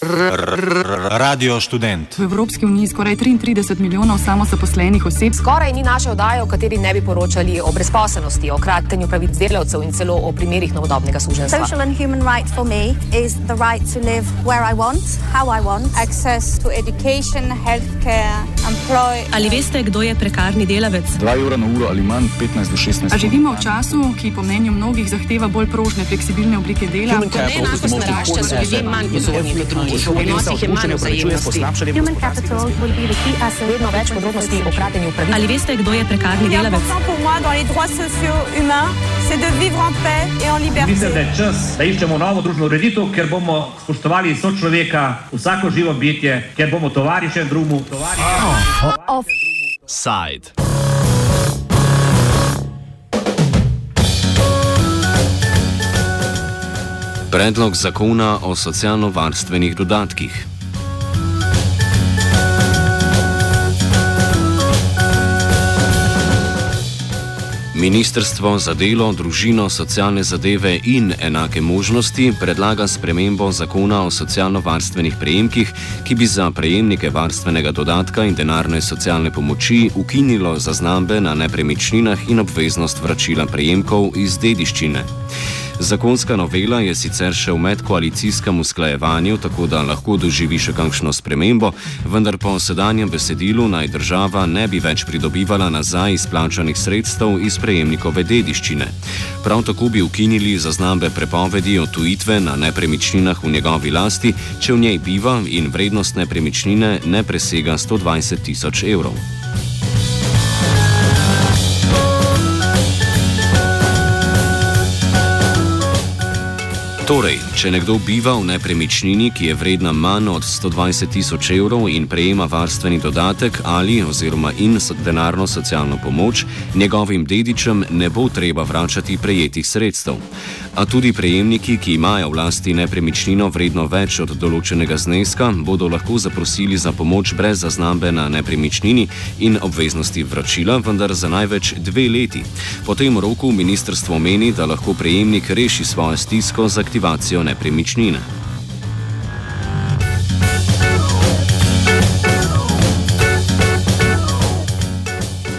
Radio študent. V Evropski uniji skoraj 33 milijonov samozaposlenih oseb. Skoraj ni naše oddaje, v kateri ne bi poročali o brezposelnosti, o kratenju pravic delavcev in celo o primerih novodobnega suženstva. Social and human rights for me is the right to live where I want, how I want, access to education, healthcare, employ. Ali veste, kdo je prekarni delavec? 2 evra na uro ali manj, 15 do 16. A živimo v času, ki po mnenju mnogih zahteva bolj prožne, fleksibilne oblike dela. Ko neenakost narašča, so ljudje manj pozorni do drugih. V odnosih je manj vzajemnosti. Human capital will be the key asset. Vedno več podrobnosti o kratenju pravic. Ali veste, kdo je prekarni delavec? Mislim, da je čas, da iščemo novo družbeno ureditev, ker bomo spoštovali sočloveka, vsako živo bitje, ker bomo tovariše drugemu, tovariše. Side. Predlog zakona o socialno-varstvenih dodatkih. Ministrstvo za delo, družino, socialne zadeve in enake možnosti predlaga spremembo zakona o socialno-varstvenih prejemkih, ki bi za prejemnike varstvenega dodatka in denarne socialne pomoči ukinilo zaznambe na nepremičninah in obveznost vračila prejemkov iz dediščine. Zakonska novela je sicer še v medkoalicijskem usklajevanju, tako da lahko doživi še kakšno spremembo, vendar po sedanjem besedilu naj država ne bi več pridobivala nazaj izplačanih sredstev iz prejemnikove dediščine. Prav tako bi ukinili zaznambe prepovedi otujitve na nepremičninah v njegovi lasti, če v njej biva in vrednost nepremičnine ne presega 120 tisoč evrov. Torej, če nekdo biva v nepremičnini, ki je vredna manj od 120 tisoč evrov in prejema varstveni dodatek ali oziroma in denarno socialno pomoč, njegovim dedičem ne bo treba vračati prejetih sredstev. A tudi prejemniki, ki imajo v lasti nepremičnino vredno več od določenega zneska, bodo lahko zaprosili za pomoč brez zaznambe na nepremičnini in obveznosti vračila, vendar za največ dve leti. Po tem roku ministrstvo meni, da lahko prejemnik reši svojo stisko z aktivacijo nepremičnine.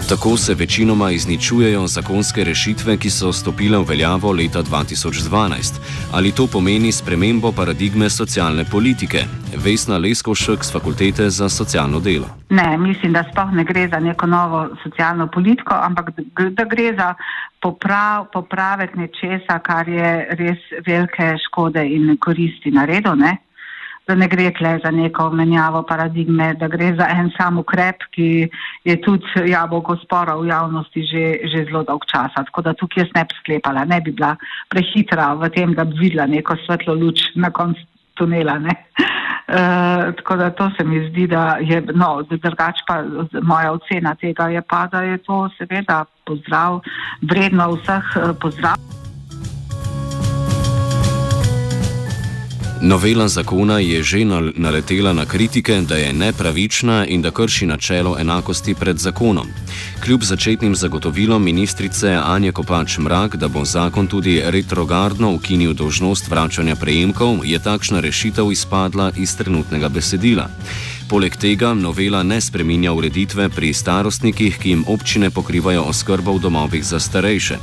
Tako se večinoma izničujejo zakonske rešitve, ki so stopile v veljavo leta 2012. Ali to pomeni spremembo paradigme socialne politike? Vesna Leskovšek z Fakultete za socialno delo. Ne, mislim, da sploh ne gre za neko novo socialno politiko, ampak da gre za poprav, popravek nečesa, kar je res velike škode in koristi naredil. Ne? Da ne gre tle za neko menjavo paradigme, da gre za en sam ukrep, ki je tudi jabolko spora v javnosti že, že zelo dolg časa. Tako da tukaj jaz ne bi sklepala, ne bi bila prehitra v tem, da bi videla neko svetlo luč na koncu tunela. Uh, tako da to se mi zdi, da je, no, drugače pa moja ocena tega je pa, da je to seveda pozdrav, vredno vseh uh, pozdrav. Novela zakona je že naletela na kritike, da je nepravična in da krši načelo enakosti pred zakonom. Kljub začetnim zagotovilom ministrice Anje Kopač Mrak, da bo zakon tudi retrogradno ukinil dožnost vračanja prejemkov, je takšna rešitev izpadla iz trenutnega besedila. Poleg tega novela ne spreminja ureditve pri starostnikih, ki jim občine pokrivajo oskrbo v domovih za starejše.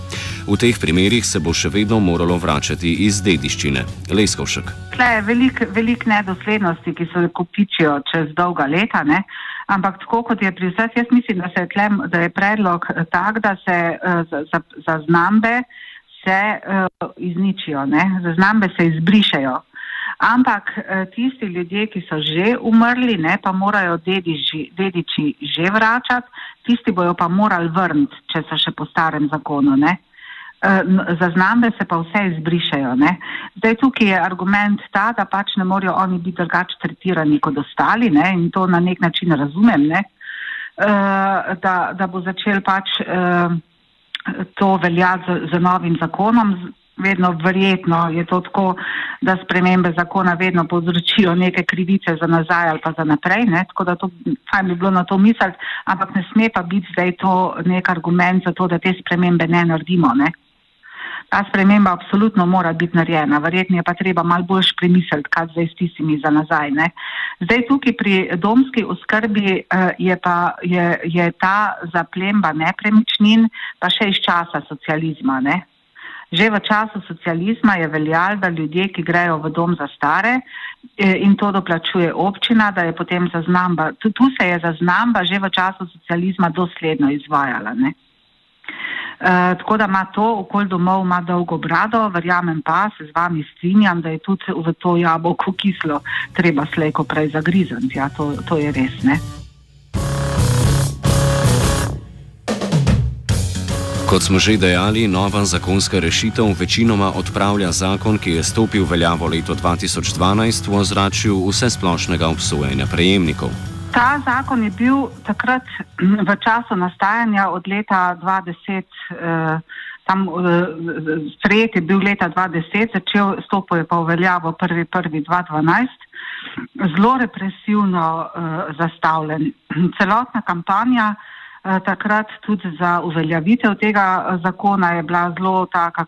V teh primerjih se bo še vedno moralo vračati iz dediščine. Leskovšek. Tle je veliko velik nedoslednosti, ki se kopičijo čez dolga leta. Ne? Ampak tako kot je pri vseh, jaz mislim, da, je, tlem, da je predlog tak, da se zaznambe za, za se uh, izničijo, zaznambe se izbrišejo. Ampak tisti ljudje, ki so že umrli, ne, pa morajo dediči, dediči že vračati, tisti bojo pa morali vrniti, če so še po starem zakonu. Ne. Zaznambe se pa vse izbrišajo. Ne. Zdaj tukaj je argument ta, da pač ne morajo oni biti drugače tretirani kot ostali ne, in to na nek način razumem, ne, da, da bo začel pač to veljati z, z novim zakonom. Vedno verjetno je to tako, da spremembe zakona vedno povzročijo neke krivice za nazaj ali pa za naprej, ne? tako da to fajn bi bilo na to misliti, ampak ne sme pa biti zdaj to nek argument za to, da te spremembe ne naredimo. Ne? Ta sprememba absolutno mora biti narejena, verjetno je pa treba malo boljš premisliti, kaj zdaj s tistimi za nazaj. Ne. Zdaj tukaj pri domski oskrbi uh, je pa je, je ta zaplemba nepremičnin pa še iz časa socializma. Ne. Že v času socializma je veljal, da ljudje, ki grejo v dom za stare eh, in to doplačuje občina, da je potem zaznamba, tu, se je zaznamba že v času socializma dosledno izvajala. Ne. Uh, tako da ima to okolj domov, ima dolgo brado, verjamem pa, se z vami strinjam, da je tudi v to jabolko kislo treba slejko prej zagrizati. Ja, to, to je res. Ne? Kot smo že dejali, nova zakonska rešitev večinoma odpravlja zakon, ki je stopil v veljavo leto 2012 v ozračju vse splošnega obsojenja prejemnikov. Ta zakon je bil takrat v času nastajanja od leta 2010, eh, tam eh, sprejet je bil leta 2010, začel stopil je pa v veljavo 1.1.2012, zelo represivno eh, zastavljen. Celotna kampanja eh, takrat tudi za uveljavitev tega eh, zakona je bila zelo taka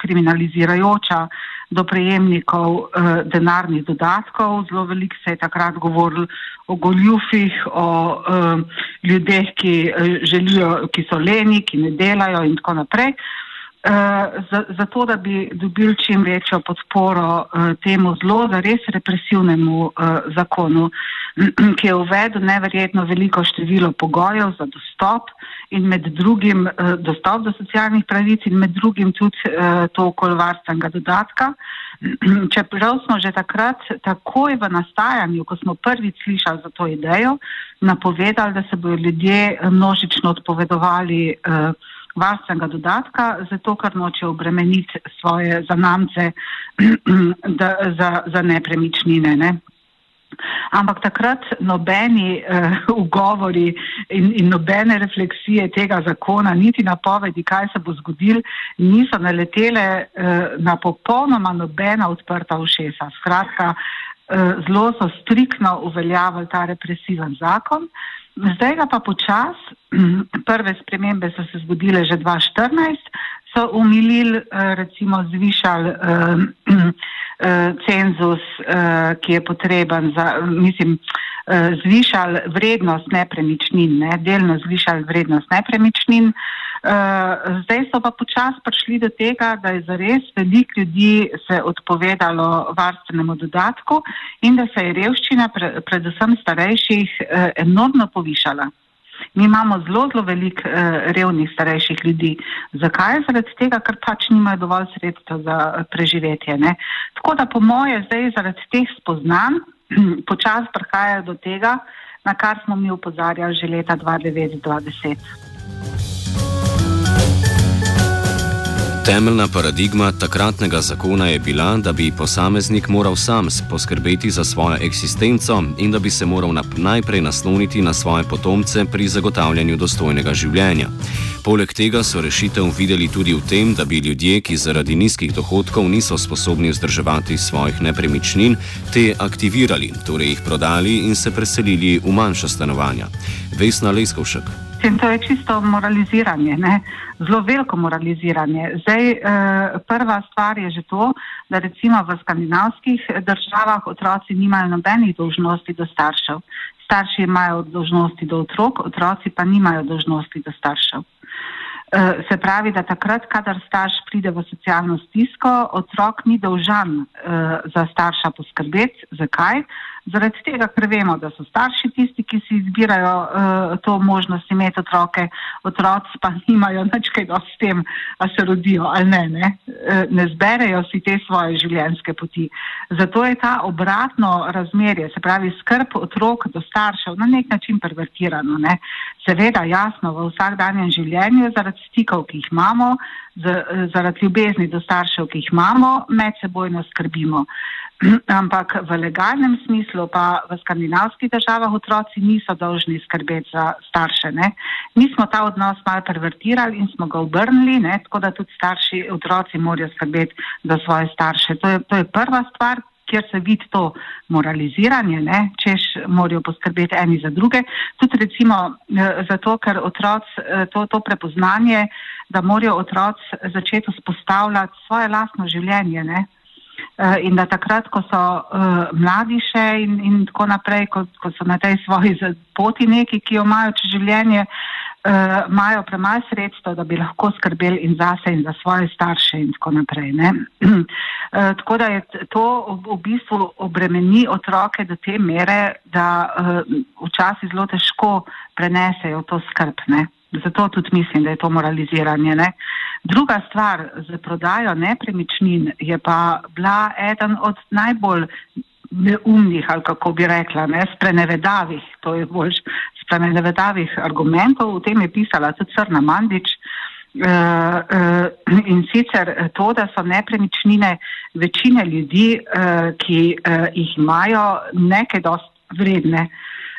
kriminalizirajoča do prejemnikov eh, denarnih dodatkov. Zelo veliko se je takrat govorilo o goljufih, o eh, ljudeh, ki, eh, želijo, ki so leni, ki ne delajo in tako naprej. Uh, zato, da bi dobili čim večjo podporo uh, temu zelo, res represivnemu uh, zakonu, ki je uvedel neverjetno veliko število pogojev za dostop in med drugim dostop do socialnih pravic in med drugim tudi to okolvarstvenega dodatka. Čeprav smo že takrat, takoj v nastajanju, ko smo prvič slišali za to idejo, napovedali, da se bodo ljudje množično odpovedovali uh, varstvenega dodatka, zato ker noče obremeniti svoje zanamce da, za, za nepremičnine. Ne. Ampak takrat nobeni uh, ugovori in, in nobene refleksije tega zakona, niti napovedi, kaj se bo zgodil, niso naletele uh, na popolnoma nobena odprta ušesa. Skratka, uh, zelo so striktno uveljavili ta represiven zakon. Uh, Zdaj ga pa počas, prve spremembe so se zgodile že 2014, so umilili, eh, recimo zvišali uh, uh, cenzus, uh, ki je potreben za, mislim, uh, zvišali vrednost nepremičnin, ne, delno zvišali vrednost nepremičnin. Uh, zdaj so pa počasi prišli do tega, da je zares veliko ljudi se odpovedalo varstvenemu dodatku in da se je revščina, pre, predvsem starejših, enormno povišala. Mi imamo zelo, zelo veliko eh, revnih starejših ljudi. Zakaj? Zaradi tega, ker pač nimajo dovolj sredstev za preživetje. Ne? Tako da po moje zdaj zaradi teh spoznanj počasi prihajajo do tega, na kar smo mi upozarjali že leta 2009-2010. Temeljna paradigma takratnega zakona je bila, da bi posameznik moral sam poskrbeti za svojo eksistenco in da bi se moral najprej nasloniti na svoje potomce pri zagotavljanju dostojnega življenja. Poleg tega so rešitev videli tudi v tem, da bi ljudje, ki zaradi nizkih dohodkov niso sposobni vzdrževati svojih nepremičnin, te aktivirali, torej jih prodali in se preselili v manjša stanovanja. Vesna Leskovšek. In to je čisto moraliziranje, ne? zelo veliko moraliziranje. Zdaj, eh, prva stvar je že to, da recimo v skandinavskih državah otroci nimajo nobenih dožnosti do staršev. Starši imajo dožnosti do otrok, otroci pa nimajo dožnosti do staršev. Eh, se pravi, da takrat, kadar starš pride v socialno stisko, otrok ni dolžan eh, za starša poskrbeti. Zakaj? Zaradi tega, ker vemo, da so starši tisti, ki si izbirajo uh, to možnost imeti otroke, otroci pa nimajo nič kaj do s tem, a se rodijo ali ne, ne, uh, ne zberejo si te svoje življenjske poti. Zato je ta obratno razmerje, se pravi skrb otrok do staršev, na nek način pervertirano. Ne. Seveda, jasno, v vsakdanjem življenju, zaradi stikov, ki jih imamo, zaradi ljubezni do staršev, ki jih imamo, med sebojno skrbimo. ampak v legalnem smislu pa v skandinavskih državah otroci niso dolžni skrbeti za starše. Ne. Mi smo ta odnos malo pervertirali in smo ga obrnili, ne, tako da tudi starši otroci morajo skrbeti za svoje starše. To je, to je prva stvar, kjer se vidi to moraliziranje, ne, češ morajo poskrbeti eni za druge. Tudi recimo eh, zato, ker otroci eh, to, to prepoznanje, da morajo otroci začeti vzpostavljati svoje lastno življenje. Ne. Eh, in da takrat, ko so uh, mladi še in, in tako naprej, ko, ko so na tej svoji poti neki, ki jo imajo čez življenje, uh, imajo premaj sredstva, da bi lahko skrbeli in zase in za svoje starše in tako naprej. uh, tako da je to v, bistvu obremeni otroke do te mere, da uh, včasih zelo težko prenesejo to skrb. Ne? Zato tudi mislim, da je to moraliziranje. Ne? Druga stvar z prodajo nepremičnin je pa bila eden od najbolj neumnih, ali kako bi rekla, ne, sprenevedavih, to je bolj sprenevedavih argumentov, v tem je pisala tudi Crna Mandič. Uh, uh, in sicer to, da so nepremičnine večine ljudi, uh, ki jih imajo, nekaj dost vredne.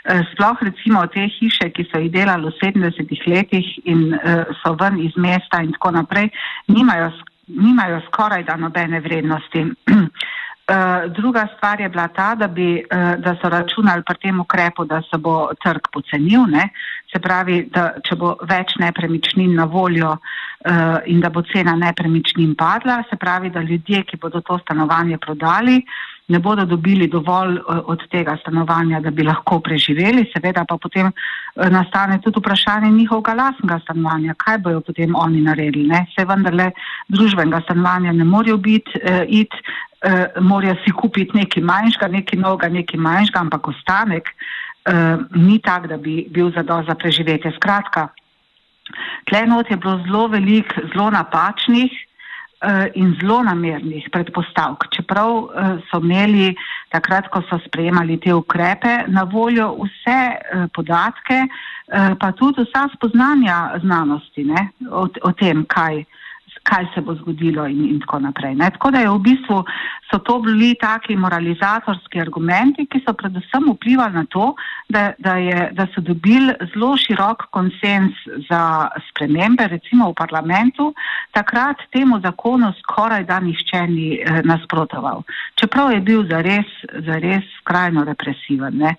Eh, sploh recimo te hiše, ki so jih delali v 70-ih letih in uh, so ven iz mesta in tako naprej, nimajo, nimajo skoraj da nobene vrednosti. Uh, druga stvar je bila ta, da, bi, da so računali pri tem ukrepu, da se bo trg pocenil, ne? se pravi, da če bo več nepremičnin na voljo in da bo cena nepremičnin padla, se pravi, da ljudje, ki bodo to stanovanje prodali, ne bodo dobili dovolj eh, od tega stanovanja, da bi lahko preživeli. Seveda pa potem eh, nastane tudi vprašanje njihovega lasnega stanovanja, kaj bojo potem oni naredili. Ne? Se vendarle družbenega stanovanja ne morajo biti, eh, it, eh, morajo si kupiti nekaj manjšega, nekaj novega, nekaj manjšega, ampak ostanek eh, ni tak, da bi bil zadost za preživetje. Skratka, tle not je bilo zelo velik, zelo napačnih. Eh, in zelo namernih predpostavk, čeprav eh, so imeli takrat, ko so sprejemali te ukrepe, na voljo vse eh, podatke, pa tudi vsa spoznanja znanosti ne, o, o tem, kaj kaj se bo zgodilo in, in tako naprej. Ne. Tako da je v bistvu so to bili taki moralizatorski argumenti, ki so predvsem vplivali na to, da, da, je, da so dobili zelo širok konsens za spremembe, recimo v parlamentu, takrat temu zakonu skoraj da nišče ni eh, nasprotoval. Čeprav je bil zares, zares skrajno represiven. Ne.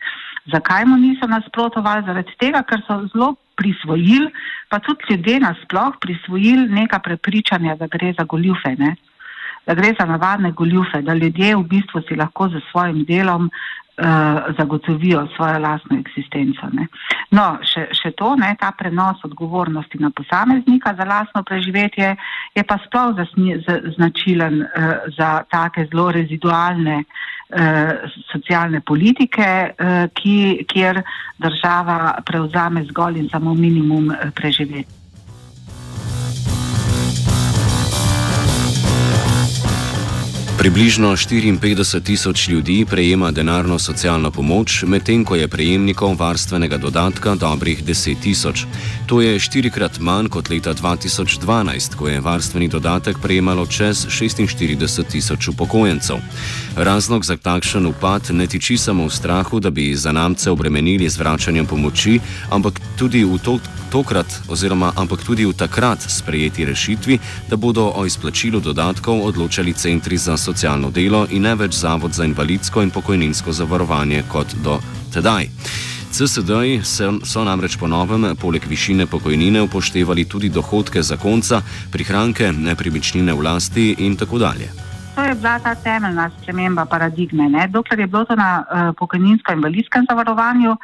Zakaj mu niso nasprotovali? Zaradi tega, ker so zelo prisvojili, pa tudi ljudje nasploh prisvojili neka prepričanja, da gre za goljufe, ne? Da gre za navadne goljufe, da ljudje v bistvu si lahko za svojim delom uh, zagotovijo svojo lastno eksistenco. Ne? No, še, še to, ne, ta prenos odgovornosti na posameznika za lastno preživetje je pa sploh značilen uh, za take zelo rezidualne Eh, socialne politike, eh, ki, kjer država prevzame zgolj in samo minimum eh, preživetja. Približno 54 tisoč ljudi prejema denarno socialno pomoč, medtem ko je prejemnikov varstvenega dodatka dobrih 10 tisoč. To je štirikrat manj kot leta 2012, ko je varstveni dodatek prejemalo čez 46 tisoč upokojencev. Razlog za takšen upad ne tiči samo v strahu, da bi zanamce obremenili z vračanjem pomoči, ampak tudi v to. Tokrat, oziroma ampak tudi v takrat sprejeti rešitvi, da bodo o izplačilu dodatkov odločali centri za socialno delo in ne več Zavod za invalidsko in pokojninsko zavarovanje kot do tedaj. CSD-ji so namreč po novem poleg višine pokojnine upoštevali tudi dohodke zakonca, prihranke, nepremičnine v lasti in tako dalje. To je bila ta temeljna sprememba paradigme. Ne? Dokler je bilo to na uh, pokojninsko-invalidskem zavarovanju,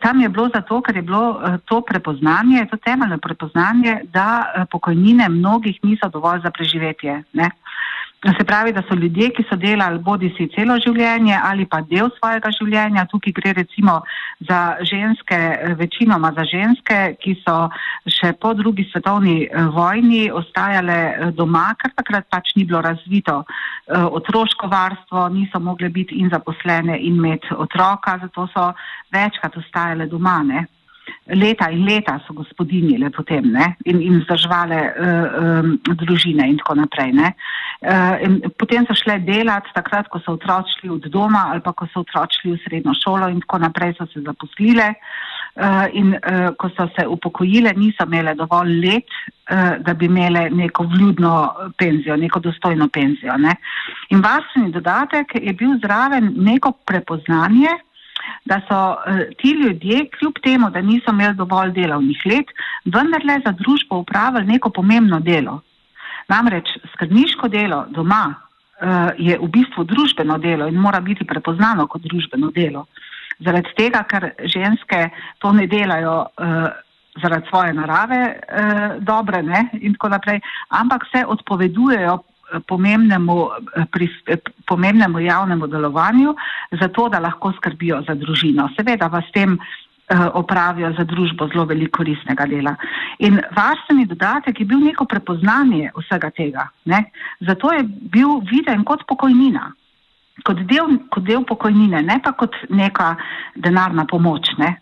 tam je bilo zato, ker je bilo uh, to prepoznanje, to temeljno prepoznanje, da uh, pokojnine mnogih niso dovolj za preživetje. Ne? Se pravi, da so ljudje, ki so delali bodi si celo življenje ali pa del svojega življenja, tukaj gre recimo za ženske, večinoma za ženske, ki so še po drugi svetovni eh, vojni ostajale eh, doma, ker takrat pač ni bilo razvito eh, otroško varstvo, niso mogle biti in zaposlene in imeti otroka, zato so večkrat ostajale doma. Ne? leta in leta so gospodinjile potem ne? in, in zdržvale uh, um, družine in tako naprej. In potem so šle delati takrat, ko so otroci šli od doma ali pa ko so otroci šli v srednjo šolo in tako naprej so se zaposlile. uh, in uh, ko so se upokojile, niso imele dovolj let, da bi imele neko vljudno penzijo, neko dostojno penzijo. Ne? In varstveni dodatek je bil zraven neko prepoznanje, da so ti ljudje, kljub temu, da niso imeli dovolj delovnih let, vendarle za družbo upravili neko pomembno delo. Namreč skrbniško delo doma uh, je v bistvu družbeno delo in mora biti prepoznano kot družbeno delo. Zaradi tega, ker ženske to ne delajo uh, zaradi svoje narave uh, dobre ne, in tako naprej, ampak se odpovedujejo pomembnemu, pri, pomembnemu javnemu delovanju, zato da lahko skrbijo za družino. Seveda vas tem opravijo za družbo zelo veliko koristnega dela. In varstveni dodatek je bil neko prepoznanje vsega tega. Ne? Zato je bil viden kot pokojnina, kot del, kot del pokojnine, ne pa kot neka denarna pomoč. Ne?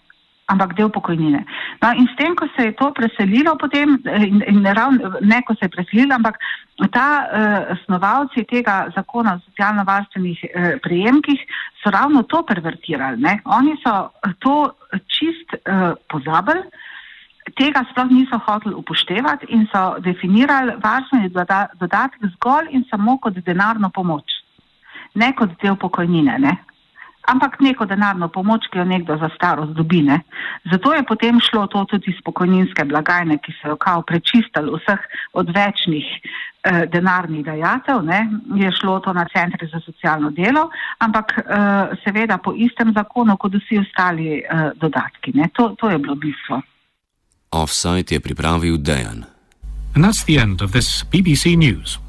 Ampak del pokojnine. No, in s tem, ko se je to preselilo, potem, in, in ravno, ne ko se je preselilo, ampak ta uh, snovalci tega zakona o socialno-varstvenih uh, prejemkih so ravno to pervertirali. Ne? Oni so to čist uh, pozabili. Tega sploh niso hoteli upoštevati in so definirali varstveni dodatek zgolj in samo kot denarno pomoč, ne kot del pokojnine. Ne? Ampak neko denarno pomoč, ki jo nekdo za starost dobi. Ne. Zato je potem šlo to tudi iz pokojninske blagajne, ki so jo kao prečistili vseh odvečnih eh, denarnih dajatev, ne. je šlo to na centre za socialno delo, ampak eh, seveda po istem zakonu, kot vsi ostali eh, dodatki. To, to je bilo bistvo. Offside je pripravil Dejan. And that's the end of this BBC News.